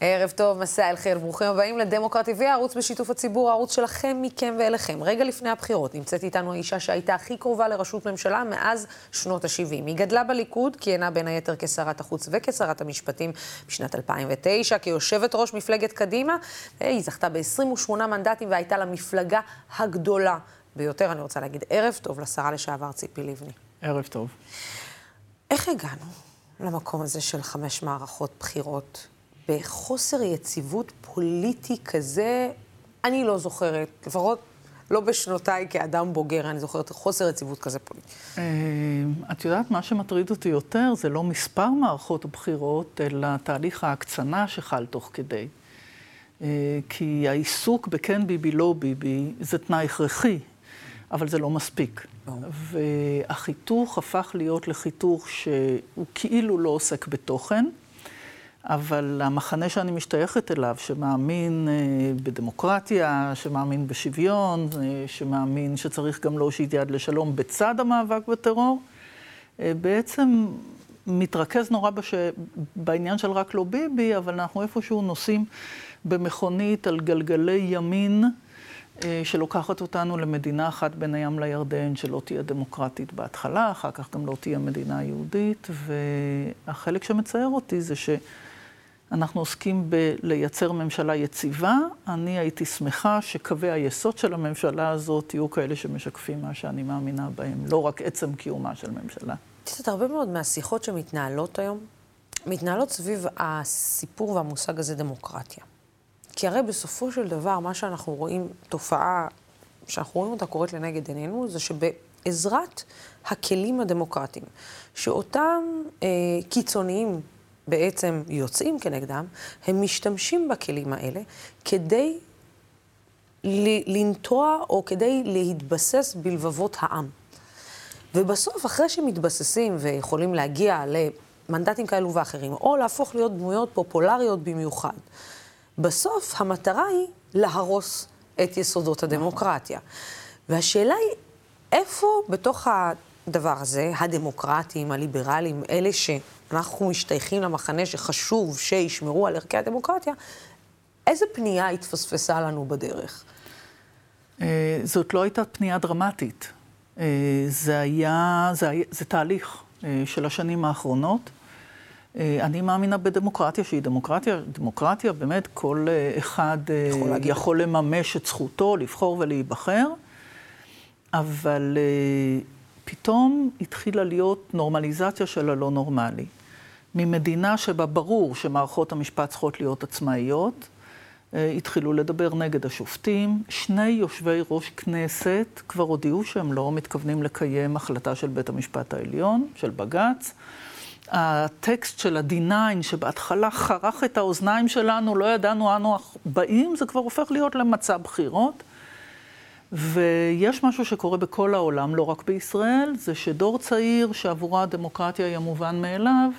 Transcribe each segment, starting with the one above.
ערב טוב, מסע אל חיל, ברוכים הבאים לדמוקרט TV, הערוץ בשיתוף הציבור, הערוץ שלכם, מכם ואליכם. רגע לפני הבחירות נמצאת איתנו האישה שהייתה הכי קרובה לראשות ממשלה מאז שנות ה-70. היא גדלה בליכוד, כיהנה בין היתר כשרת החוץ וכשרת המשפטים בשנת 2009, כיושבת ראש מפלגת קדימה, היא זכתה ב-28 מנדטים והייתה למפלגה הגדולה ביותר. אני רוצה להגיד ערב טוב לשרה לשעבר ציפי לבני. ערב טוב. איך הגענו למקום הזה של חמש מערכות בחירות? בחוסר יציבות פוליטי כזה, אני לא זוכרת, לפחות לא בשנותיי כאדם בוגר, אני זוכרת חוסר יציבות כזה פוליטי. אה, את יודעת, מה שמטריד אותי יותר זה לא מספר מערכות הבחירות, אלא תהליך ההקצנה שחל תוך כדי. אה, כי העיסוק בכן ביבי, לא ביבי, זה תנאי הכרחי, אבל זה לא מספיק. והחיתוך הפך להיות לחיתוך שהוא כאילו לא עוסק בתוכן. אבל המחנה שאני משתייכת אליו, שמאמין אה, בדמוקרטיה, שמאמין בשוויון, אה, שמאמין שצריך גם להושיט יד לשלום בצד המאבק בטרור, אה, בעצם מתרכז נורא בש... בעניין של רק לא ביבי, אבל אנחנו איפשהו נוסעים במכונית על גלגלי ימין. שלוקחת אותנו למדינה אחת בין הים לירדן, שלא תהיה דמוקרטית בהתחלה, אחר כך גם לא תהיה מדינה יהודית, והחלק שמצער אותי זה ש... אנחנו עוסקים בלייצר ממשלה יציבה. אני הייתי שמחה שקווי היסוד של הממשלה הזאת יהיו כאלה שמשקפים מה שאני מאמינה בהם, לא רק עצם קיומה של ממשלה. את יודעת, הרבה מאוד מהשיחות שמתנהלות היום, מתנהלות סביב הסיפור והמושג הזה דמוקרטיה. כי הרי בסופו של דבר, מה שאנחנו רואים, תופעה שאנחנו רואים אותה קורית לנגד עינינו, זה שבעזרת הכלים הדמוקרטיים, שאותם אה, קיצוניים בעצם יוצאים כנגדם, הם משתמשים בכלים האלה כדי לנטוע או כדי להתבסס בלבבות העם. ובסוף, אחרי שמתבססים ויכולים להגיע למנדטים כאלו ואחרים, או להפוך להיות דמויות פופולריות במיוחד, בסוף המטרה היא להרוס את יסודות הדמוקרטיה. והשאלה היא, איפה בתוך הדבר הזה, הדמוקרטים, הליברלים, אלה ש... אנחנו משתייכים למחנה שחשוב שישמרו על ערכי הדמוקרטיה, איזה פנייה התפספסה לנו בדרך? אה, זאת לא הייתה פנייה דרמטית. אה, זה היה, זה, היה, זה תהליך אה, של השנים האחרונות. אני מאמינה בדמוקרטיה שהיא דמוקרטיה, דמוקרטיה באמת כל אחד יכול, יכול לממש את זכותו לבחור ולהיבחר, אבל פתאום התחילה להיות נורמליזציה של הלא נורמלי. ממדינה שבה ברור שמערכות המשפט צריכות להיות עצמאיות, אה, התחילו לדבר נגד השופטים. שני יושבי ראש כנסת כבר הודיעו שהם לא מתכוונים לקיים החלטה של בית המשפט העליון, של בג"ץ. הטקסט של ה-D9, שבהתחלה חרך את האוזניים שלנו, לא ידענו אנו באים, זה כבר הופך להיות למצע בחירות. ויש משהו שקורה בכל העולם, לא רק בישראל, זה שדור צעיר שעבורה הדמוקרטיה היא המובן מאליו,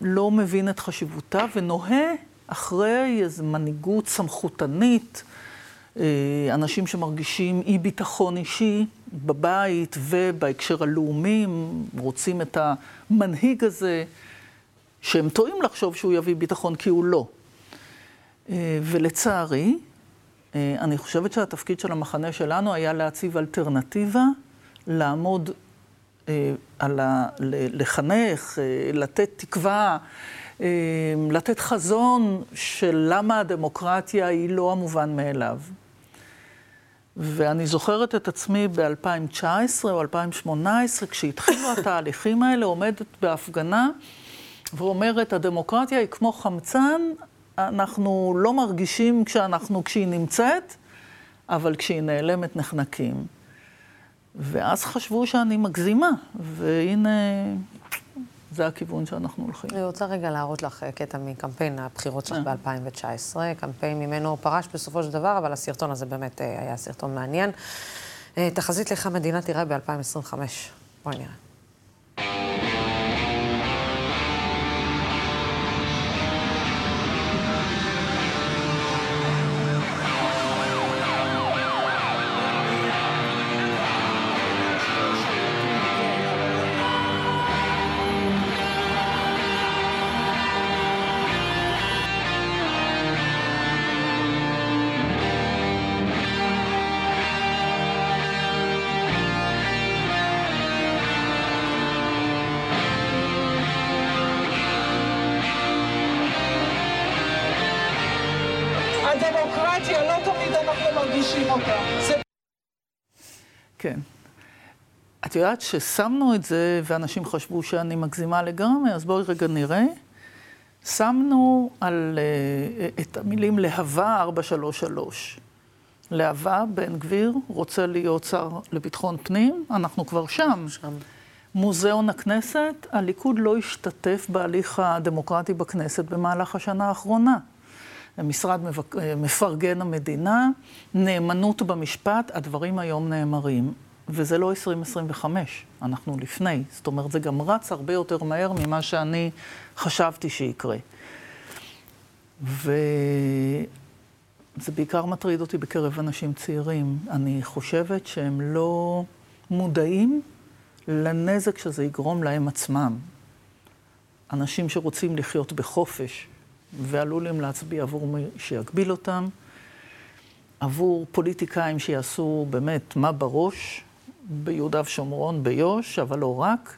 לא מבין את חשיבותה ונוהה אחרי איזו מנהיגות סמכותנית, אה, אנשים שמרגישים אי ביטחון אישי בבית ובהקשר הלאומי, רוצים את המנהיג הזה, שהם טועים לחשוב שהוא יביא ביטחון כי הוא לא. אה, ולצערי, אה, אני חושבת שהתפקיד של המחנה שלנו היה להציב אלטרנטיבה, לעמוד על ה... לחנך, אה, לתת תקווה, אה, לתת חזון של למה הדמוקרטיה היא לא המובן מאליו. ואני זוכרת את עצמי ב-2019 או 2018, כשהתחילו התהליכים האלה, עומדת בהפגנה ואומרת, הדמוקרטיה היא כמו חמצן, אנחנו לא מרגישים כשאנחנו, כשהיא נמצאת, אבל כשהיא נעלמת נחנקים. ואז חשבו שאני מגזימה, והנה, זה הכיוון שאנחנו הולכים. אני רוצה רגע להראות לך קטע מקמפיין הבחירות שלך אה. ב-2019, קמפיין ממנו פרש בסופו של דבר, אבל הסרטון הזה באמת אה, היה סרטון מעניין. אה, תחזית לך המדינה תראה ב-2025. בואי נראה. יודעת ששמנו את זה, ואנשים חשבו שאני מגזימה לגמרי, אז בואי רגע נראה. שמנו על, uh, את המילים להבה 433. להבה, בן גביר, רוצה להיות שר לביטחון פנים, אנחנו כבר שם. שם. מוזיאון הכנסת, הליכוד לא השתתף בהליך הדמוקרטי בכנסת במהלך השנה האחרונה. משרד מפרגן המדינה, נאמנות במשפט, הדברים היום נאמרים. וזה לא 2025, אנחנו לפני. זאת אומרת, זה גם רץ הרבה יותר מהר ממה שאני חשבתי שיקרה. וזה בעיקר מטריד אותי בקרב אנשים צעירים. אני חושבת שהם לא מודעים לנזק שזה יגרום להם עצמם. אנשים שרוצים לחיות בחופש ועלולים להצביע עבור מי שיגביל אותם, עבור פוליטיקאים שיעשו באמת מה בראש, ביהודה ושומרון, ביו"ש, אבל לא רק,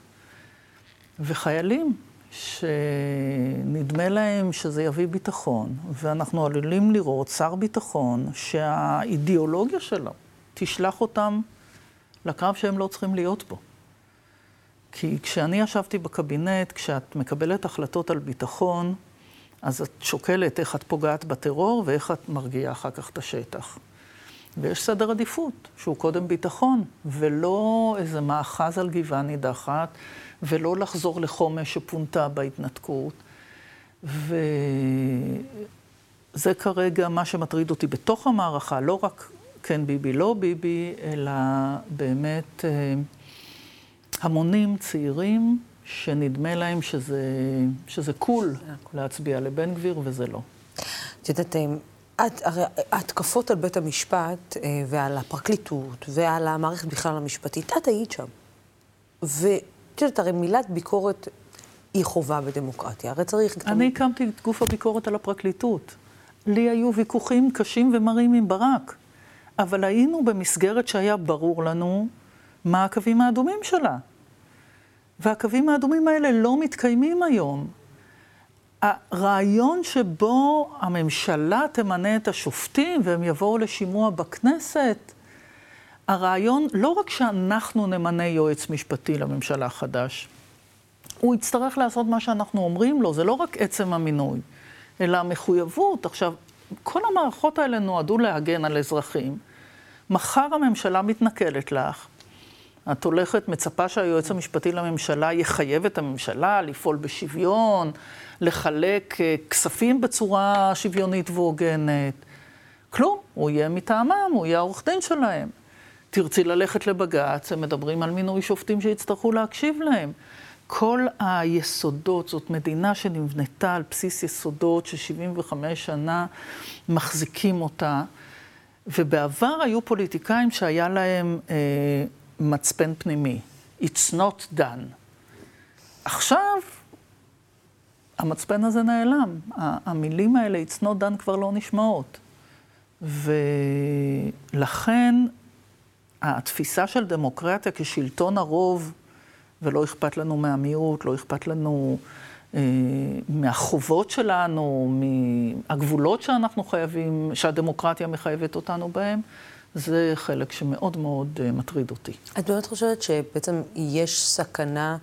וחיילים שנדמה להם שזה יביא ביטחון, ואנחנו עלולים לראות שר ביטחון שהאידיאולוגיה שלו תשלח אותם לקרב שהם לא צריכים להיות בו. כי כשאני ישבתי בקבינט, כשאת מקבלת החלטות על ביטחון, אז את שוקלת איך את פוגעת בטרור ואיך את מרגיעה אחר כך את השטח. ויש סדר עדיפות, שהוא קודם ביטחון, ולא איזה מאחז על גבעה נידחת, ולא לחזור לחומש שפונתה בהתנתקות. וזה כרגע מה שמטריד אותי בתוך המערכה, לא רק כן ביבי, לא ביבי, אלא באמת אה, המונים צעירים שנדמה להם שזה, שזה קול להצביע לבן גביר, וזה לא. את יודעת, אה, את, הרי ההתקפות על בית המשפט אה, ועל הפרקליטות ועל המערכת בכלל המשפטית, את היית שם. ואת יודעת, הרי מילת ביקורת היא חובה בדמוקרטיה. הרי צריך... אני הקמתי את גוף הביקורת על הפרקליטות. לי היו ויכוחים קשים ומרים עם ברק, אבל היינו במסגרת שהיה ברור לנו מה הקווים האדומים שלה. והקווים האדומים האלה לא מתקיימים היום. הרעיון שבו הממשלה תמנה את השופטים והם יבואו לשימוע בכנסת, הרעיון, לא רק שאנחנו נמנה יועץ משפטי לממשלה חדש, הוא יצטרך לעשות מה שאנחנו אומרים לו, זה לא רק עצם המינוי, אלא המחויבות. עכשיו, כל המערכות האלה נועדו להגן על אזרחים. מחר הממשלה מתנכלת לך, את הולכת, מצפה שהיועץ המשפטי לממשלה יחייב את הממשלה לפעול בשוויון, לחלק אה, כספים בצורה שוויונית והוגנת. כלום, הוא יהיה מטעמם, הוא יהיה העורך דין שלהם. תרצי ללכת לבג"ץ, הם מדברים על מינוי שופטים שיצטרכו להקשיב להם. כל היסודות, זאת מדינה שנבנתה על בסיס יסודות ש-75 שנה מחזיקים אותה, ובעבר היו פוליטיקאים שהיה להם אה, מצפן פנימי. It's not done. עכשיו, המצפן הזה נעלם. המילים האלה, it's not done, כבר לא נשמעות. ולכן, התפיסה של דמוקרטיה כשלטון הרוב, ולא אכפת לנו מהמיעוט, לא אכפת לנו אה, מהחובות שלנו, מהגבולות שאנחנו חייבים, שהדמוקרטיה מחייבת אותנו בהם, זה חלק שמאוד מאוד uh, מטריד אותי. את באמת חושבת שבעצם יש סכנה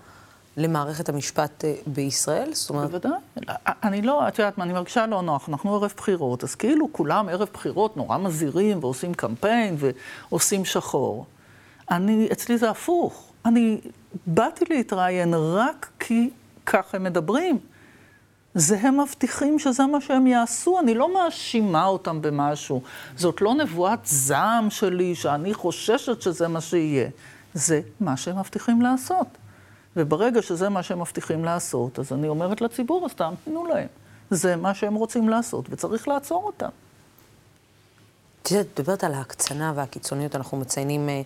למערכת המשפט uh, בישראל? זאת אומרת... בוודאי. אני לא, את יודעת מה, אני מרגישה לא נוח. אנחנו ערב בחירות, אז כאילו כולם ערב בחירות נורא מזהירים ועושים קמפיין ועושים שחור. אני, אצלי זה הפוך. אני באתי להתראיין רק כי כך הם מדברים. זה הם מבטיחים שזה מה שהם יעשו, אני לא מאשימה אותם במשהו. זאת לא נבואת זעם שלי, שאני חוששת שזה מה שיהיה. זה מה שהם מבטיחים לעשות. וברגע שזה מה שהם מבטיחים לעשות, אז אני אומרת לציבור, אז תאמינו להם. זה מה שהם רוצים לעשות, וצריך לעצור אותם. את יודעת, מדברת על ההקצנה והקיצוניות, אנחנו מציינים... אה,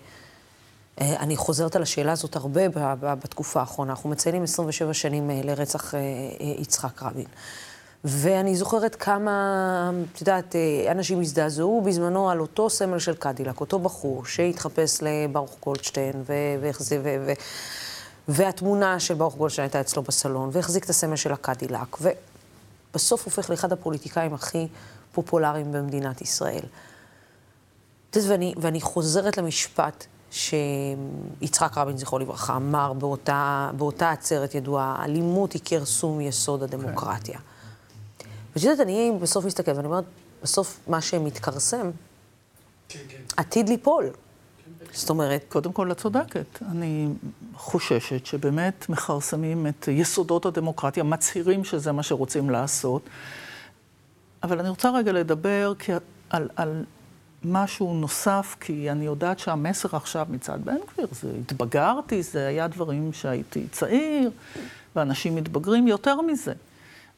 אה, אני חוזרת על השאלה הזאת הרבה בתקופה האחרונה. אנחנו מציינים 27 שנים אה, לרצח יצחק רבין. ואני זוכרת כמה, את יודעת, אנשים הזדעזעו בזמנו על אותו סמל של קדילק, אותו בחור שהתחפש לברוך גולדשטיין, והחזיק, והתמונה של ברוך גולדשטיין הייתה אצלו בסלון, והחזיק את הסמל של הקדילק. ו... בסוף הופך לאחד הפוליטיקאים הכי פופולריים במדינת ישראל. ואני, ואני חוזרת למשפט שיצחק רבין, זכרו לברכה, אמר באותה, באותה עצרת ידועה, אלימות היא כרסום יסוד הדמוקרטיה. כן. ואת יודעת, אני בסוף מסתכלת, ואני אומרת, בסוף מה שמתכרסם, כן, כן. עתיד ליפול. זאת אומרת... קודם כל, את צודקת. אני חוששת שבאמת מכרסמים את יסודות הדמוקרטיה, מצהירים שזה מה שרוצים לעשות. אבל אני רוצה רגע לדבר על, על משהו נוסף, כי אני יודעת שהמסר עכשיו מצד בן גביר, זה התבגרתי, זה היה דברים שהייתי צעיר, ואנשים מתבגרים יותר מזה.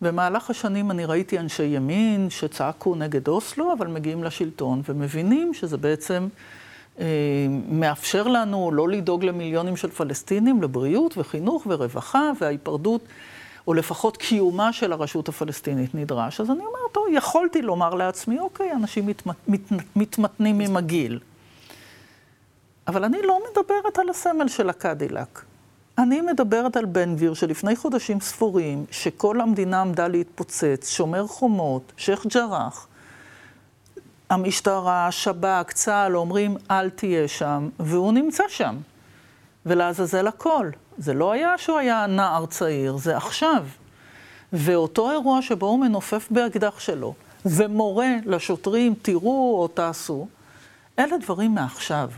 במהלך השנים אני ראיתי אנשי ימין שצעקו נגד אוסלו, אבל מגיעים לשלטון ומבינים שזה בעצם מאפשר לנו לא לדאוג למיליונים של פלסטינים, לבריאות וחינוך ורווחה וההיפרדות. או לפחות קיומה של הרשות הפלסטינית נדרש, אז אני אומרת, טוב, יכולתי לומר לעצמי, אוקיי, אנשים מתמת, מת, מתמתנים עם הגיל. אבל אני לא מדברת על הסמל של הקדילק. אני מדברת על בן גביר שלפני חודשים ספורים, שכל המדינה עמדה להתפוצץ, שומר חומות, שייח' ג'ראח, המשטרה, שב"כ, צה"ל, אומרים, אל תהיה שם, והוא נמצא שם. ולעזאזל הכל. זה לא היה שהוא היה נער צעיר, זה עכשיו. ואותו אירוע שבו הוא מנופף באקדח שלו, ומורה לשוטרים, תראו או תעשו, אלה דברים מעכשיו.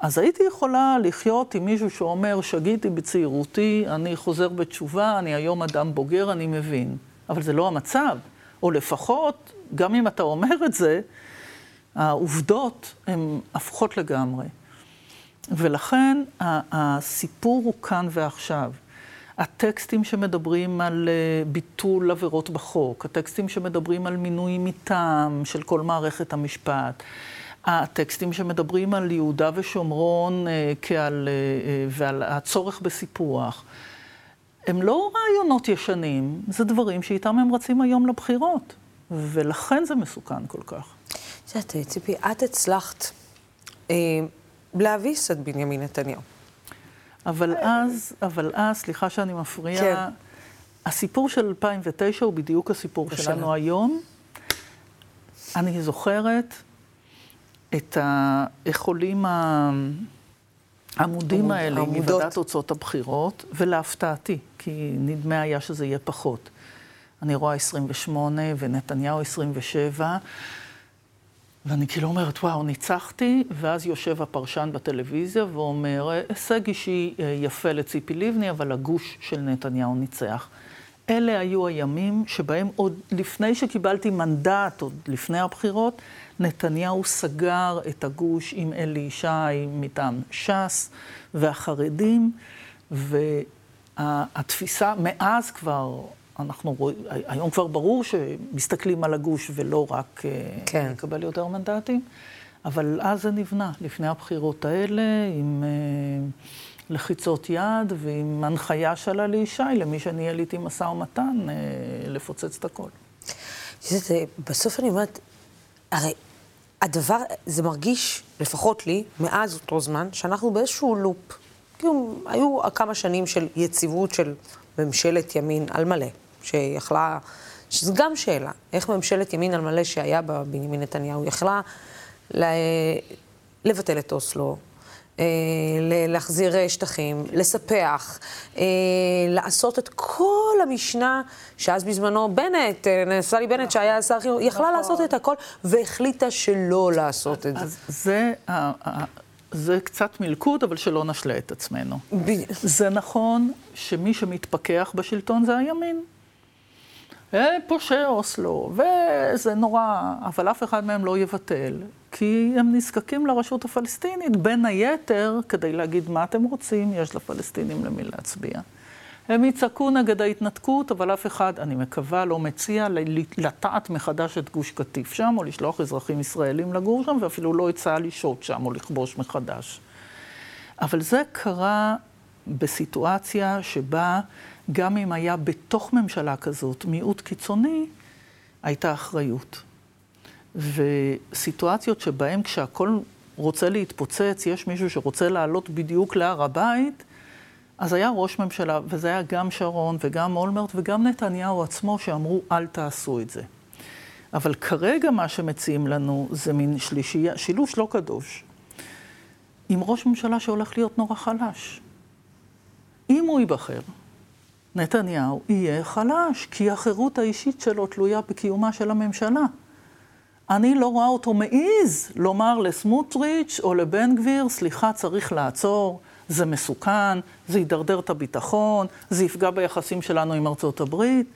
אז הייתי יכולה לחיות עם מישהו שאומר, שגיתי בצעירותי, אני חוזר בתשובה, אני היום אדם בוגר, אני מבין. אבל זה לא המצב. או לפחות, גם אם אתה אומר את זה, העובדות הן הפכות לגמרי. ולכן הסיפור הוא כאן ועכשיו. הטקסטים שמדברים על אה, ביטול עבירות בחוק, הטקסטים שמדברים על מינוי מטעם של כל מערכת המשפט, הטקסטים שמדברים על יהודה ושומרון אה, כעל, אה, ועל הצורך בסיפוח, הם לא רעיונות ישנים, זה דברים שאיתם הם רצים היום לבחירות, ולכן זה מסוכן כל כך. את יודעת, ציפי, את הצלחת להביס את בנימין נתניהו. אבל אז, אבל אז, סליחה שאני מפריעה, כן. הסיפור של 2009 הוא בדיוק הסיפור בשנה. שלנו היום. אני זוכרת את ה... העמודים עמוד, האלה מוועדת תוצאות הבחירות, ולהפתעתי, כי נדמה היה שזה יהיה פחות. אני רואה 28 ונתניהו 27. ואני כאילו אומרת, וואו, ניצחתי, ואז יושב הפרשן בטלוויזיה ואומר, הישג אישי אה, יפה לציפי לבני, אבל הגוש של נתניהו ניצח. אלה היו הימים שבהם עוד לפני שקיבלתי מנדט, עוד לפני הבחירות, נתניהו סגר את הגוש עם אלי ישי מטעם ש"ס והחרדים, והתפיסה, מאז כבר אנחנו רואים, היום כבר ברור שמסתכלים על הגוש ולא רק אה, כן. לקבל יותר מנדטים, אבל אז זה נבנה, לפני הבחירות האלה, עם uh, לחיצות יד ועם הנחיה של עלי ישי למי שניהל איתי משא ומתן, uh, לפוצץ את הכל. זה, בסוף אני אומרת, הרי הדבר, זה מרגיש, לפחות לי, מאז אותו זמן, שאנחנו באיזשהו לופ. כאילו, היו כמה שנים של יציבות של ממשלת ימין על מלא. שיכלה, שזו גם שאלה, איך ממשלת ימין על מלא שהיה בה בנימין נתניהו יכלה לבטל את אוסלו, אה, להחזיר שטחים, לספח, אה, לעשות את כל המשנה שאז בזמנו בנט, אה, נפתלי בנט שהיה שר חינוך, יכלה נכון. לעשות את הכל והחליטה שלא לעשות את זה. אז זה... זה קצת מלכוד, אבל שלא נשלה את עצמנו. ב... זה נכון שמי שמתפכח בשלטון זה הימין. פושעי אוסלו, וזה נורא, אבל אף אחד מהם לא יבטל, כי הם נזקקים לרשות הפלסטינית, בין היתר, כדי להגיד מה אתם רוצים, יש לפלסטינים למי להצביע. הם יצעקו נגד ההתנתקות, אבל אף אחד, אני מקווה, לא מציע לטעת מחדש את גוש קטיף שם, או לשלוח אזרחים ישראלים לגור שם, ואפילו לא הצעה לשהות שם או לכבוש מחדש. אבל זה קרה בסיטואציה שבה גם אם היה בתוך ממשלה כזאת מיעוט קיצוני, הייתה אחריות. וסיטואציות שבהן כשהכול רוצה להתפוצץ, יש מישהו שרוצה לעלות בדיוק להר הבית, אז היה ראש ממשלה, וזה היה גם שרון וגם אולמרט וגם נתניהו עצמו, שאמרו, אל תעשו את זה. אבל כרגע מה שמציעים לנו זה מין שלישייה, שילוב לא קדוש, עם ראש ממשלה שהולך להיות נורא חלש. אם הוא ייבחר, נתניהו יהיה חלש, כי החירות האישית שלו תלויה בקיומה של הממשלה. אני לא רואה אותו מעז לומר לסמוטריץ' או לבן גביר, סליחה, צריך לעצור, זה מסוכן, זה ידרדר את הביטחון, זה יפגע ביחסים שלנו עם ארצות הברית.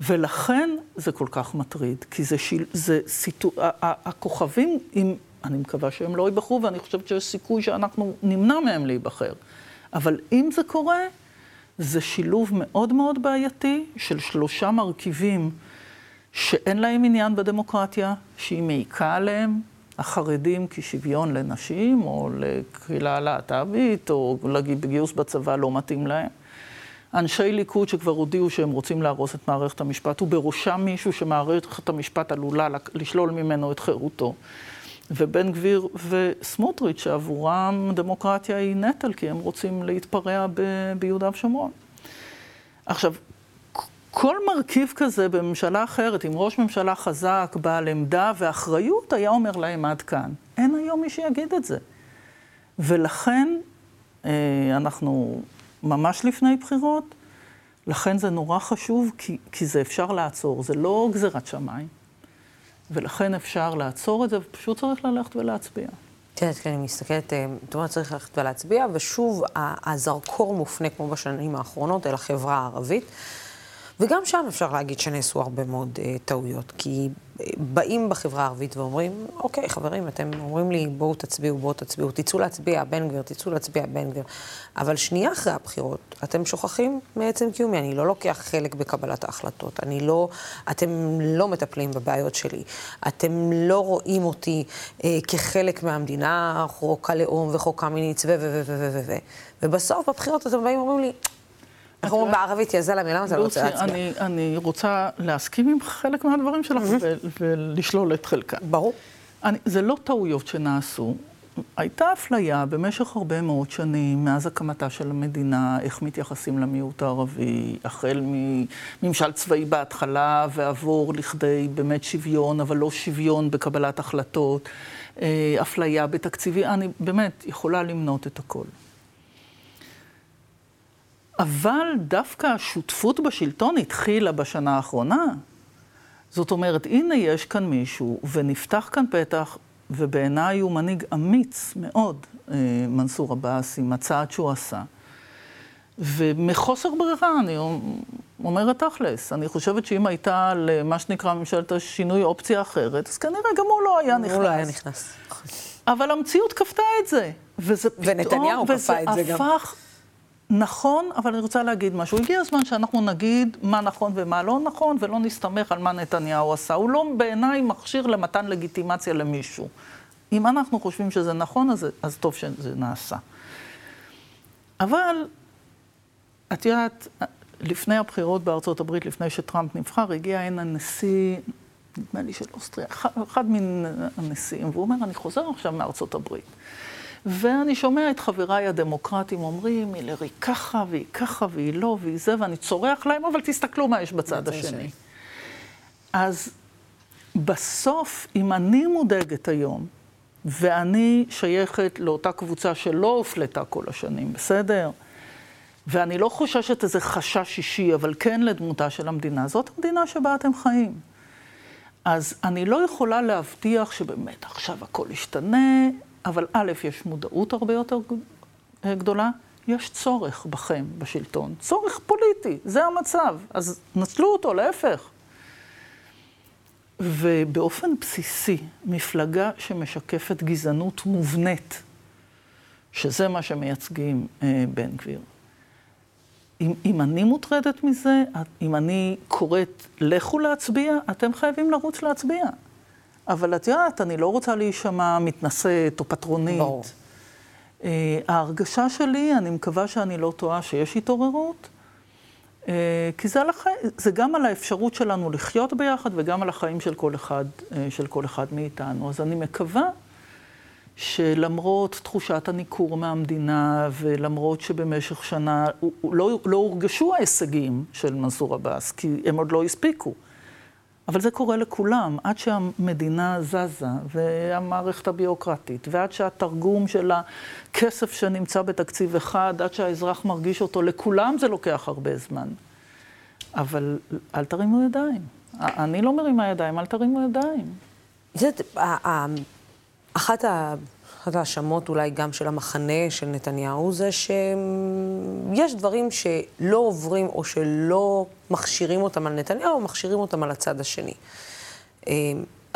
ולכן זה כל כך מטריד, כי זה, שיל, זה סיטו... הכוכבים, אם, אני מקווה שהם לא ייבחרו, ואני חושבת שיש סיכוי שאנחנו נמנע מהם להיבחר. אבל אם זה קורה, זה שילוב מאוד מאוד בעייתי של שלושה מרכיבים שאין להם עניין בדמוקרטיה, שהיא מעיקה עליהם, החרדים כשוויון לנשים, או לקהילה הלהט"בית, או בגיוס בצבא לא מתאים להם. אנשי ליכוד שכבר הודיעו שהם רוצים להרוס את מערכת המשפט, ובראשם מישהו שמערכת המשפט עלולה לשלול ממנו את חירותו. ובן גביר וסמוטריץ', שעבורם דמוקרטיה היא נטל, כי הם רוצים להתפרע ב- ביהודה ושומרון. עכשיו, כל מרכיב כזה בממשלה אחרת, עם ראש ממשלה חזק, בעל עמדה ואחריות, היה אומר להם עד כאן. אין היום מי שיגיד את זה. ולכן אה, אנחנו ממש לפני בחירות, לכן זה נורא חשוב, כי, כי זה אפשר לעצור, זה לא גזירת שמיים. ולכן אפשר לעצור את זה, ופשוט צריך ללכת ולהצביע. כן, כן, אני מסתכלת, אה, זאת אומרת, צריך ללכת ולהצביע, ושוב, הזרקור מופנה, כמו בשנים האחרונות, אל החברה הערבית. וגם שם אפשר להגיד שנעשו הרבה מאוד uh, טעויות, כי uh, באים בחברה הערבית ואומרים, אוקיי, חברים, אתם אומרים לי, בואו תצביעו, בואו תצביעו, תצאו להצביע, בן גביר, תצאו להצביע, בן גביר. אבל שנייה אחרי הבחירות, אתם שוכחים מעצם קיומי, אני לא לוקח חלק בקבלת ההחלטות, אני לא, אתם לא מטפלים בבעיות שלי, אתם לא רואים אותי uh, כחלק מהמדינה, חוק הלאום וחוק קמיניץ ו... ו... ו... ו... ו... ו... ובסוף, בבחירות אתם באים ואומרים לי, איך אומרים בערבית, יא זלמה, למה אתה לא רוצה להצביע? אני, רוצה להסכים עם חלק מהדברים שלך ולשלול את חלקם. ברור. זה לא טעויות שנעשו. הייתה אפליה במשך הרבה מאוד שנים, מאז הקמתה של המדינה, איך מתייחסים למיעוט הערבי, החל מממשל צבאי בהתחלה ועבור לכדי באמת שוויון, אבל לא שוויון בקבלת החלטות, אה, אפליה בתקציבי, אני באמת יכולה למנות את הכל. אבל דווקא השותפות בשלטון התחילה בשנה האחרונה. זאת אומרת, הנה יש כאן מישהו, ונפתח כאן פתח, ובעיניי הוא מנהיג אמיץ מאוד, אה, מנסור עבאס, עם הצעד שהוא עשה. ומחוסר ברירה, אני אומרת תכלס, אני חושבת שאם הייתה למה שנקרא ממשלת השינוי אופציה אחרת, אז כנראה גם הוא לא היה נכנס. הוא לא היה נכנס. אבל המציאות כפתה את זה. וזה פתאום, ונתניהו כפה את זה גם. וזה הפך נכון, אבל אני רוצה להגיד משהו. הגיע הזמן שאנחנו נגיד מה נכון ומה לא נכון, ולא נסתמך על מה נתניהו עשה. הוא לא בעיניי מכשיר למתן לגיטימציה למישהו. אם אנחנו חושבים שזה נכון, אז, אז טוב שזה נעשה. אבל, את יודעת, לפני הבחירות בארצות הברית, לפני שטראמפ נבחר, הגיע הנה נשיא, נדמה לי של אוסטריה, אחד, אחד מן הנשיאים, והוא אומר, אני חוזר עכשיו מארצות הברית. ואני שומע את חבריי הדמוקרטים אומרים, הילרי ככה, והיא ככה, והיא לא, והיא זה, ואני צורח להם, אבל תסתכלו מה יש בצד השני. אז בסוף, אם אני מודאגת היום, ואני שייכת לאותה קבוצה שלא הופלטה כל השנים, בסדר? ואני לא חוששת איזה חשש אישי, אבל כן לדמותה של המדינה, זאת המדינה שבה אתם חיים. אז אני לא יכולה להבטיח שבאמת עכשיו הכל ישתנה, אבל א', יש מודעות הרבה יותר גדולה, יש צורך בכם, בשלטון. צורך פוליטי, זה המצב. אז נצלו אותו, להפך. ובאופן בסיסי, מפלגה שמשקפת גזענות מובנית, שזה מה שמייצגים אה, בן גביר. אם, אם אני מוטרדת מזה, אם אני קוראת לכו להצביע, אתם חייבים לרוץ להצביע. אבל את יודעת, אני לא רוצה להישמע מתנשאת או פטרונית. ברור. Uh, ההרגשה שלי, אני מקווה שאני לא טועה, שיש התעוררות, uh, כי זה, על הח... זה גם על האפשרות שלנו לחיות ביחד וגם על החיים של כל אחד, uh, של כל אחד מאיתנו. אז אני מקווה שלמרות תחושת הניכור מהמדינה, ולמרות שבמשך שנה לא, לא הורגשו ההישגים של מנסור עבאס, כי הם עוד לא הספיקו. אבל זה קורה לכולם, עד שהמדינה זזה, והמערכת הביוקרטית, ועד שהתרגום של הכסף שנמצא בתקציב אחד, עד שהאזרח מרגיש אותו, לכולם זה לוקח הרבה זמן. אבל אל תרימו ידיים. אני לא מרימה ידיים, אל תרימו ידיים. זה, אחת ההאשמות אולי גם של המחנה של נתניהו זה שיש דברים שלא עוברים או שלא מכשירים אותם על נתניהו, או מכשירים אותם על הצד השני. אה,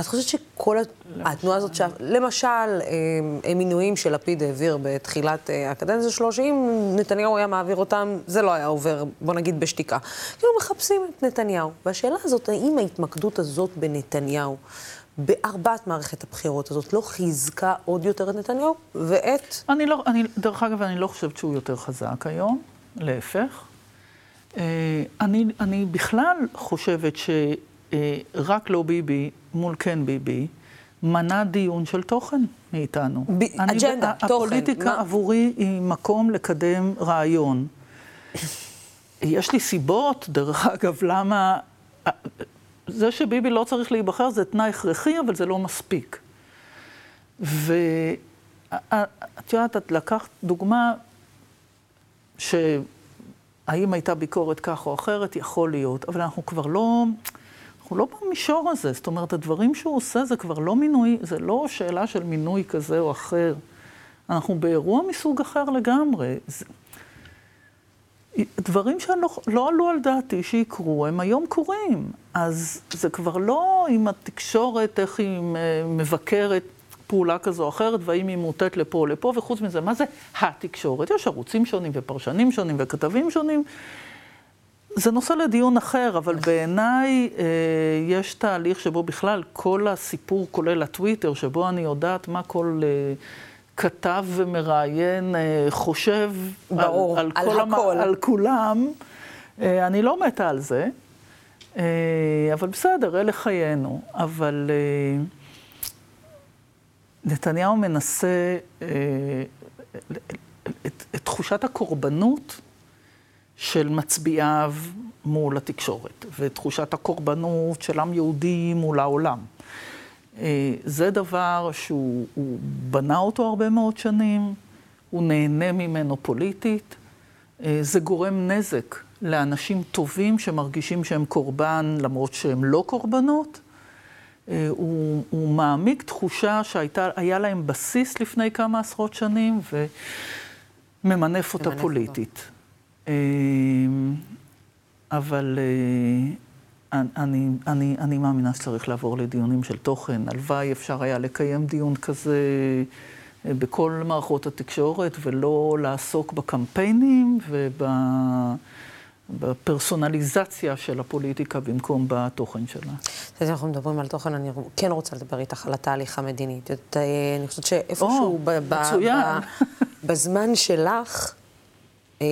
את חושבת שכל התנועה הזאת, למשל, אה, מינויים שלפיד העביר בתחילת אה, הקדנציה שלו, שאם נתניהו היה מעביר אותם, זה לא היה עובר, בוא נגיד, בשתיקה. כאילו מחפשים את נתניהו. והשאלה הזאת, האם ההתמקדות הזאת בנתניהו, בארבעת מערכת הבחירות הזאת, לא חיזקה עוד יותר את נתניהו ואת... אני לא, אני, דרך אגב, אני לא חושבת שהוא יותר חזק היום, להפך. אה, אני, אני בכלל חושבת שרק לא ביבי מול כן ביבי, מנע דיון של תוכן מאיתנו. ב- אני, אג'נדה, תוכן. הפוליטיקה מה? עבורי היא מקום לקדם רעיון. יש לי סיבות, דרך אגב, למה... זה שביבי לא צריך להיבחר זה תנאי הכרחי, אבל זה לא מספיק. ואת יודעת, את לקחת דוגמה שהאם הייתה ביקורת כך או אחרת, יכול להיות, אבל אנחנו כבר לא, אנחנו לא במישור הזה. זאת אומרת, הדברים שהוא עושה זה כבר לא מינוי, זה לא שאלה של מינוי כזה או אחר. אנחנו באירוע מסוג אחר לגמרי. זה... דברים שלא לא עלו על דעתי שיקרו, הם היום קורים. אז זה כבר לא עם התקשורת, איך היא מבקרת פעולה כזו או אחרת, והאם היא מוטט לפה או לפה, וחוץ מזה, מה זה התקשורת? יש ערוצים שונים ופרשנים שונים וכתבים שונים. זה נושא לדיון אחר, אבל בעיניי אה, יש תהליך שבו בכלל כל הסיפור, כולל הטוויטר, שבו אני יודעת מה כל... אה, כתב ומראיין אה, חושב ברור, על, על, על, על הכל. על כולם. אה, אני לא מתה על זה, אה, אבל בסדר, אלה חיינו. אבל נתניהו מנסה את, את תחושת הקורבנות של מצביעיו מול התקשורת, ותחושת הקורבנות של עם יהודי מול העולם. אה, זה דבר שהוא בנה אותו הרבה מאוד שנים, הוא נהנה ממנו פוליטית, אה, זה גורם נזק לאנשים טובים שמרגישים שהם קורבן למרות שהם לא קורבנות. אה, הוא, הוא מעמיק תחושה שהיה להם בסיס לפני כמה עשרות שנים וממנף אותה פוליטית. אבל אני, אני, אני מאמינה שצריך לעבור לדיונים של תוכן. הלוואי אפשר היה לקיים דיון כזה אה, בכל מערכות התקשורת, ולא לעסוק בקמפיינים ובפרסונליזציה של הפוליטיקה במקום בתוכן שלה. אנחנו מדברים על תוכן, אני כן רוצה לדבר איתך על התהליך המדיני. אני חושבת שאיפשהו ב- ב- בזמן שלך, אה,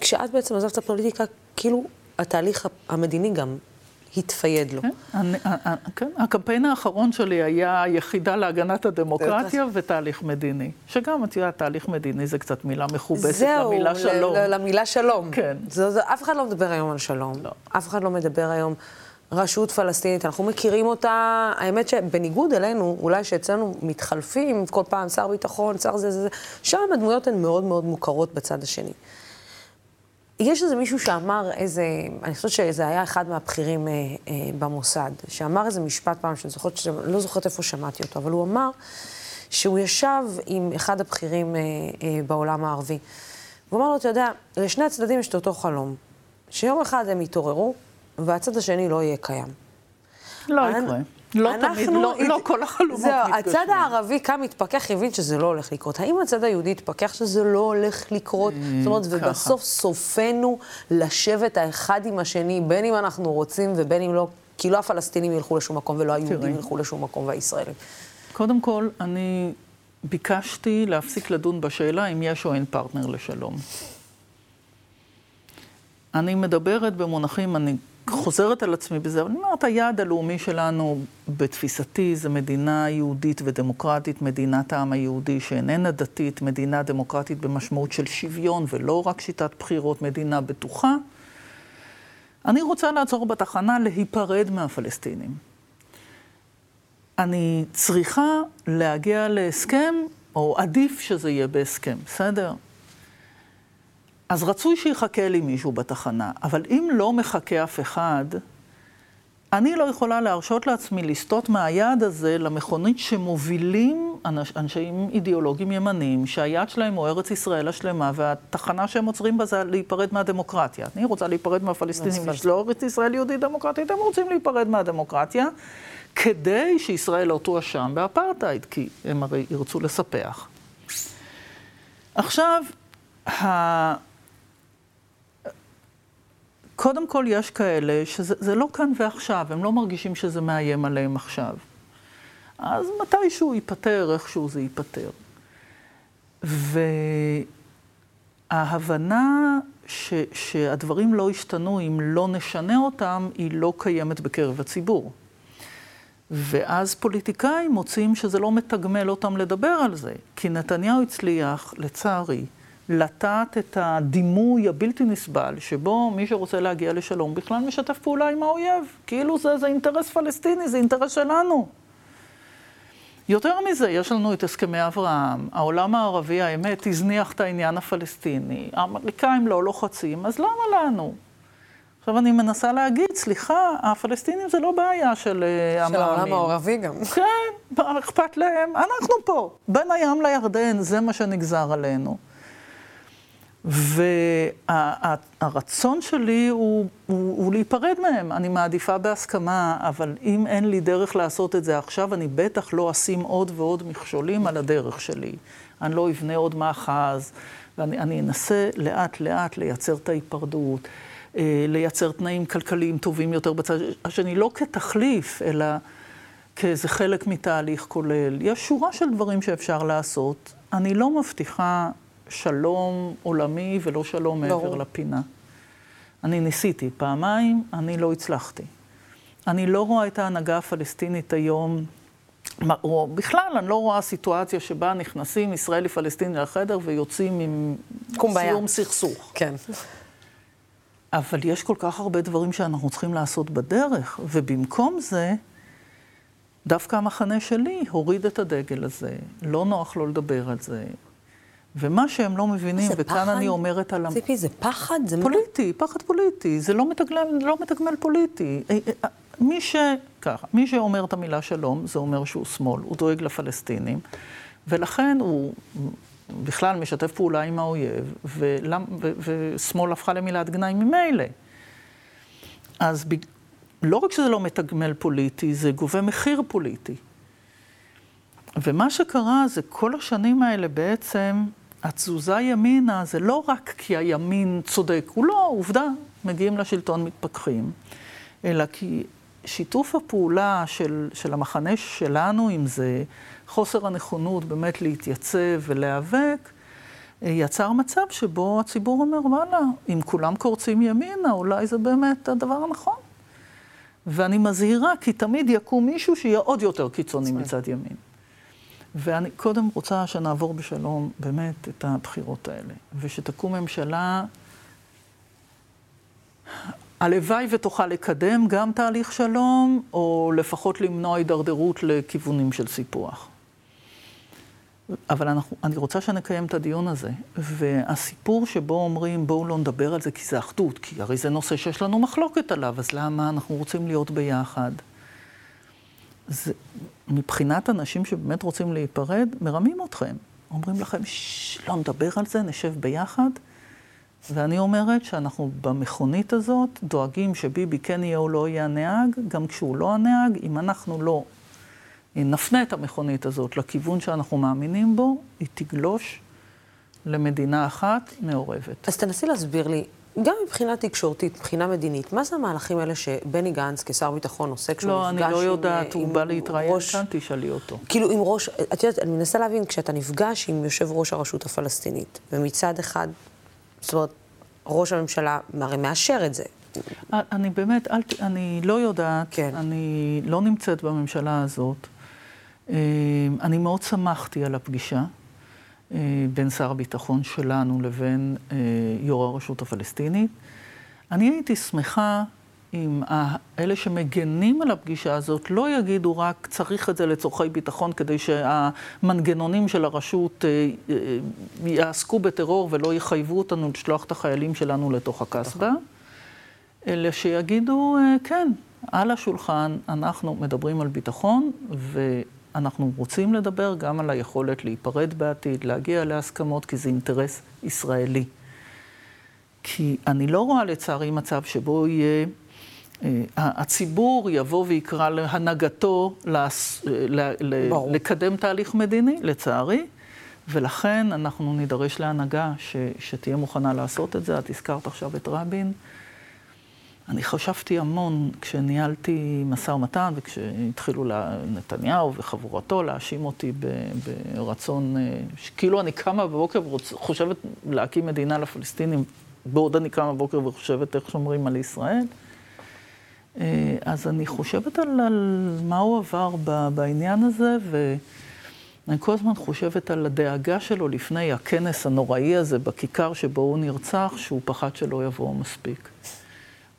כשאת בעצם עזבת את הפוליטיקה, כאילו התהליך המדיני גם התפייד לו. כן, אני, כן, הקמפיין האחרון שלי היה יחידה להגנת הדמוקרטיה ותהליך מדיני. שגם, את יודעת, תהליך מדיני זה קצת מילה מכובסת למילה שלום. זהו, למילה שלום. כן. זה, זה, אף אחד לא מדבר היום על שלום. לא. אף אחד לא מדבר היום רשות פלסטינית. אנחנו מכירים אותה, האמת שבניגוד אלינו, אולי שאצלנו מתחלפים כל פעם שר ביטחון, שר זה זה זה, שם הדמויות הן מאוד מאוד מוכרות בצד השני. יש איזה מישהו שאמר איזה, אני חושבת שזה היה אחד מהבכירים אה, אה, במוסד, שאמר איזה משפט פעם, שאני זוכרת, שאני לא זוכרת איפה שמעתי אותו, אבל הוא אמר שהוא ישב עם אחד הבכירים אה, אה, בעולם הערבי. והוא אמר לו, אתה יודע, לשני הצדדים יש את אותו חלום, שיום אחד הם יתעוררו, והצד השני לא יהיה קיים. לא יקרה. לא תמיד, לא, לא כל החלומות מתגשמים. זהו, הצד הערבי קם, התפכח, הבין שזה לא הולך לקרות. האם הצד היהודי התפכח שזה לא הולך לקרות? זאת אומרת, ובסוף סופנו לשבת האחד עם השני, בין אם אנחנו רוצים ובין אם לא, כי לא הפלסטינים ילכו לשום מקום ולא היהודים ילכו לשום מקום והישראלים. קודם כל, אני ביקשתי להפסיק לדון בשאלה אם יש או אין פרטנר לשלום. אני מדברת במונחים, אני חוזרת על עצמי בזה, אבל אני אומרת, היעד הלאומי שלנו, בתפיסתי, זה מדינה יהודית ודמוקרטית, מדינת העם היהודי שאיננה דתית, מדינה דמוקרטית במשמעות של שוויון ולא רק שיטת בחירות, מדינה בטוחה. אני רוצה לעצור בתחנה להיפרד מהפלסטינים. אני צריכה להגיע להסכם, או עדיף שזה יהיה בהסכם, בסדר? אז רצוי שיחכה לי מישהו בתחנה, אבל אם לא מחכה אף אחד, אני לא יכולה להרשות לעצמי לסטות מהיעד הזה למכונית שמובילים אנש, אנשים אידיאולוגיים ימניים, שהיעד שלהם הוא ארץ ישראל השלמה, והתחנה שהם עוצרים בה זה להיפרד מהדמוקרטיה. אני רוצה להיפרד מהפלסטינים, יש לו ארץ ישראל יהודית דמוקרטית, הם רוצים להיפרד מהדמוקרטיה, כדי שישראל לא תואשם באפרטהייד, כי הם הרי ירצו לספח. עכשיו, ה... קודם כל יש כאלה שזה לא כאן ועכשיו, הם לא מרגישים שזה מאיים עליהם עכשיו. אז מתישהו ייפתר, איכשהו זה ייפתר. וההבנה ש, שהדברים לא ישתנו אם לא נשנה אותם, היא לא קיימת בקרב הציבור. ואז פוליטיקאים מוצאים שזה לא מתגמל אותם לדבר על זה. כי נתניהו הצליח, לצערי, לטעת את הדימוי הבלתי נסבל, שבו מי שרוצה להגיע לשלום בכלל משתף פעולה עם האויב. כאילו זה, זה אינטרס פלסטיני, זה אינטרס שלנו. יותר מזה, יש לנו את הסכמי אברהם, העולם הערבי, האמת, הזניח את העניין הפלסטיני, האמריקאים לא לוחצים, אז למה לנו? עכשיו אני מנסה להגיד, סליחה, הפלסטינים זה לא בעיה של המאמין. של העולם הערבי גם. כן, אכפת להם, אנחנו פה, בין הים לירדן, זה מה שנגזר עלינו. והרצון שלי הוא, הוא, הוא להיפרד מהם. אני מעדיפה בהסכמה, אבל אם אין לי דרך לעשות את זה עכשיו, אני בטח לא אשים עוד ועוד מכשולים על הדרך שלי. אני לא אבנה עוד מאחז, ואני אנסה לאט-לאט לייצר את ההיפרדות, אה, לייצר תנאים כלכליים טובים יותר בצד השני, לא כתחליף, אלא כאיזה חלק מתהליך כולל. יש שורה של דברים שאפשר לעשות. אני לא מבטיחה שלום עולמי ולא שלום מעבר לא. לפינה. אני ניסיתי פעמיים, אני לא הצלחתי. אני לא רואה את ההנהגה הפלסטינית היום, או בכלל, אני לא רואה סיטואציה שבה נכנסים ישראלי פלסטיני לחדר ויוצאים עם סיום סכסוך. כן. אבל יש כל כך הרבה דברים שאנחנו צריכים לעשות בדרך, ובמקום זה, דווקא המחנה שלי הוריד את הדגל הזה, לא נוח לו לדבר על זה, ומה שהם לא מבינים, וכאן פחד? אני אומרת על... ציפי, זה פחד? זה פוליטי, מה... פחד פוליטי. זה לא מתגמל, לא מתגמל פוליטי. אה, אה, אה, מי ש... ככה, מי שאומר את המילה שלום, זה אומר שהוא שמאל, הוא דואג לפלסטינים, ולכן הוא בכלל משתף פעולה עם האויב, ולמ... ו... ושמאל הפכה למילת גנאי ממילא. אז ב... לא רק שזה לא מתגמל פוליטי, זה גובה מחיר פוליטי. ומה שקרה זה כל השנים האלה בעצם התזוזה ימינה זה לא רק כי הימין צודק, הוא לא, עובדה, מגיעים לשלטון מתפכחים, אלא כי שיתוף הפעולה של, של המחנה שלנו עם זה, חוסר הנכונות באמת להתייצב ולהיאבק, יצר מצב שבו הציבור אומר, וואלה, אם כולם קורצים ימינה, אולי זה באמת הדבר הנכון. ואני מזהירה, כי תמיד יקום מישהו שיהיה עוד יותר קיצוני מצד ימין. ואני קודם רוצה שנעבור בשלום באמת את הבחירות האלה, ושתקום ממשלה, הלוואי ותוכל לקדם גם תהליך שלום, או לפחות למנוע הידרדרות לכיוונים של סיפוח. אבל אנחנו, אני רוצה שנקיים את הדיון הזה, והסיפור שבו אומרים בואו לא נדבר על זה כי זה אחדות, כי הרי זה נושא שיש לנו מחלוקת עליו, אז למה אנחנו רוצים להיות ביחד? זה, מבחינת אנשים שבאמת רוצים להיפרד, מרמים אתכם. אומרים לכם, לא נדבר על זה, נשב ביחד. ואני אומרת שאנחנו במכונית הזאת דואגים שביבי כן יהיה או לא יהיה הנהג, גם כשהוא לא הנהג, אם אנחנו לא נפנה את המכונית הזאת לכיוון שאנחנו מאמינים בו, היא תגלוש למדינה אחת מעורבת. אז תנסי להסביר לי, גם מבחינה תקשורתית, מבחינה מדינית, מה זה המהלכים האלה שבני גנץ כשר ביטחון עושה כשהוא לא, נפגש עם... לא, אני לא יודעת, הוא בא להתראיין ראש... כאן, תשאלי אותו. כאילו עם ראש, את יודעת, אני מנסה להבין, כשאתה נפגש עם יושב ראש הרשות הפלסטינית, ומצד אחד, זאת אומרת, ראש הממשלה הרי מאשר את זה, אני באמת, אל, אני לא יודעת, כן. אני לא נמצאת בממשלה הזאת. אה, אני מאוד שמחתי על הפגישה אה, בין שר הביטחון שלנו לבין אה, יו"ר הרשות הפלסטינית. אני הייתי שמחה אם אלה שמגנים על הפגישה הזאת לא יגידו רק צריך את זה לצורכי ביטחון כדי שהמנגנונים של הרשות יעסקו בטרור ולא יחייבו אותנו לשלוח את החיילים שלנו לתוך הקסבה. אלא שיגידו, אה, כן, על השולחן אנחנו מדברים על ביטחון, ואנחנו רוצים לדבר גם על היכולת להיפרד בעתיד, להגיע להסכמות, כי זה אינטרס ישראלי. כי אני לא רואה לצערי מצב שבו יהיה, אה, הציבור יבוא ויקרא להנהגתו לס, ל, לקדם תהליך מדיני, לצערי. ולכן אנחנו נידרש להנהגה ש, שתהיה מוכנה לעשות את זה. את הזכרת עכשיו את רבין. אני חשבתי המון כשניהלתי משא ומתן וכשהתחילו נתניהו וחבורתו להאשים אותי ברצון, כאילו אני קמה בבוקר וחושבת להקים מדינה לפלסטינים, בעוד אני קמה בבוקר וחושבת איך שומרים על ישראל. אה, אז אני חושבת על, על מה הוא עבר בעניין הזה, ואני כל הזמן חושבת על הדאגה שלו לפני הכנס הנוראי הזה בכיכר שבו הוא נרצח, שהוא פחד שלא יבואו מספיק.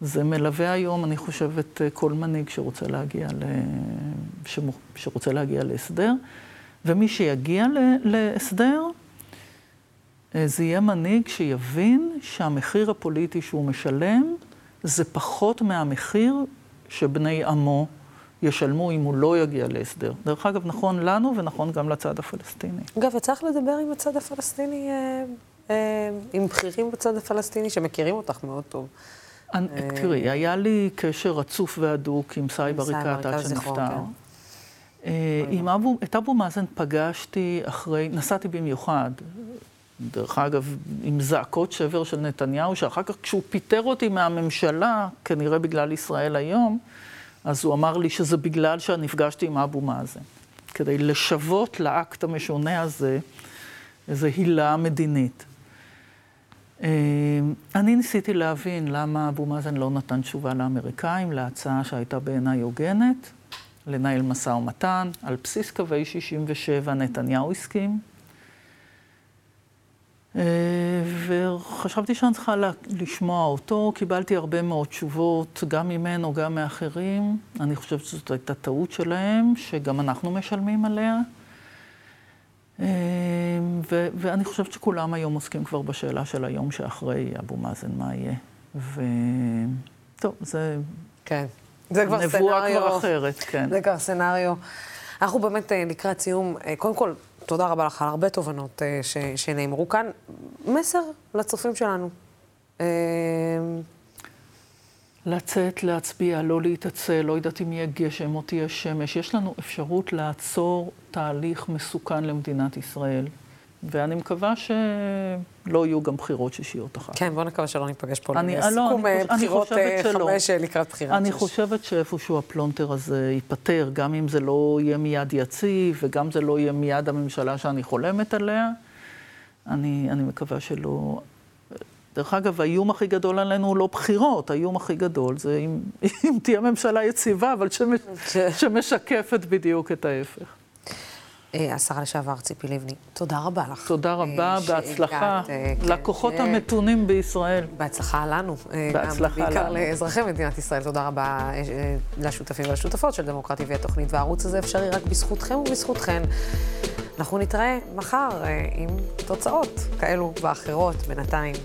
זה מלווה היום, אני חושבת, כל מנהיג שרוצה להגיע, ל... שרוצה להגיע להסדר, ומי שיגיע להסדר, אה, זה יהיה מנהיג שיבין שהמחיר הפוליטי שהוא משלם זה פחות מהמחיר שבני עמו ישלמו אם הוא לא יגיע להסדר. דרך אגב, נכון לנו ונכון גם לצד הפלסטיני. אגב, לך לדבר עם הצד הפלסטיני, אה, אה, עם בכירים בצד הפלסטיני שמכירים אותך מאוד טוב. אני, תראי, היה לי קשר רצוף והדוק עם סאיב עריקאת עד שנפטר. כן. אה, עם אבו, את אבו מאזן פגשתי אחרי, נסעתי במיוחד, דרך אגב, עם זעקות שבר של נתניהו, שאחר כך כשהוא פיטר אותי מהממשלה, כנראה בגלל ישראל היום, אז הוא אמר לי שזה בגלל שנפגשתי עם אבו מאזן. כדי לשוות לאקט המשונה הזה איזו הילה מדינית. אה, אני ניסיתי להבין למה אבו מאזן לא נתן תשובה לאמריקאים להצעה שהייתה בעיניי הוגנת, לנהל משא ומתן. על בסיס קווי 67 נתניהו הסכים. אה, וחשבתי שאני צריכה לשמוע אותו, קיבלתי הרבה מאוד תשובות, גם ממנו, גם מאחרים. אני חושבת שזאת הייתה טעות שלהם, שגם אנחנו משלמים עליה. אמ, ו- ואני חושבת שכולם היום עוסקים כבר בשאלה של היום שאחרי אבו מאזן, מה יהיה. וטוב, זה... כן. זה כבר scenario. נבואה כבר אחרת, כן. זה כבר scenario. אנחנו באמת אה, לקראת סיום. אה, קודם כל, תודה רבה לך על הרבה תובנות אה, ש- שנאמרו כאן. מסר לצופים שלנו. אמ, לצאת, להצביע, לא להתעצל, לא יודעת אם יהיה גשם או תהיה שמש. יש לנו אפשרות לעצור תהליך מסוכן למדינת ישראל. ואני מקווה שלא יהיו גם בחירות שישיות אחר כן, בוא נקווה שלא ניפגש פה אני, לסיכום לא, אני, בחירות אני חמש לקראת בחירת שש. אני חושבת שאיפשהו הפלונטר הזה ייפתר, גם אם זה לא יהיה מיד יציב, וגם זה לא יהיה מיד הממשלה שאני חולמת עליה. אני, אני מקווה שלא... דרך אגב, האיום הכי גדול עלינו הוא לא בחירות, האיום הכי גדול זה אם, אם תהיה ממשלה יציבה, אבל שמש, שמשקפת בדיוק את ההפך. אה, השרה לשעבר ציפי לבני, תודה רבה לך. תודה רבה, אה, בהצלחה אה, כן, לכוחות המתונים בישראל. בהצלחה לנו. בהצלחה לנו. בעיקר לאזרחי מדינת ישראל. תודה רבה לשותפים ולשותפות של דמוקרטי והתוכנית, והערוץ הזה אפשרי רק בזכותכם ובזכותכן. אנחנו נתראה מחר עם תוצאות כאלו ואחרות. בינתיים.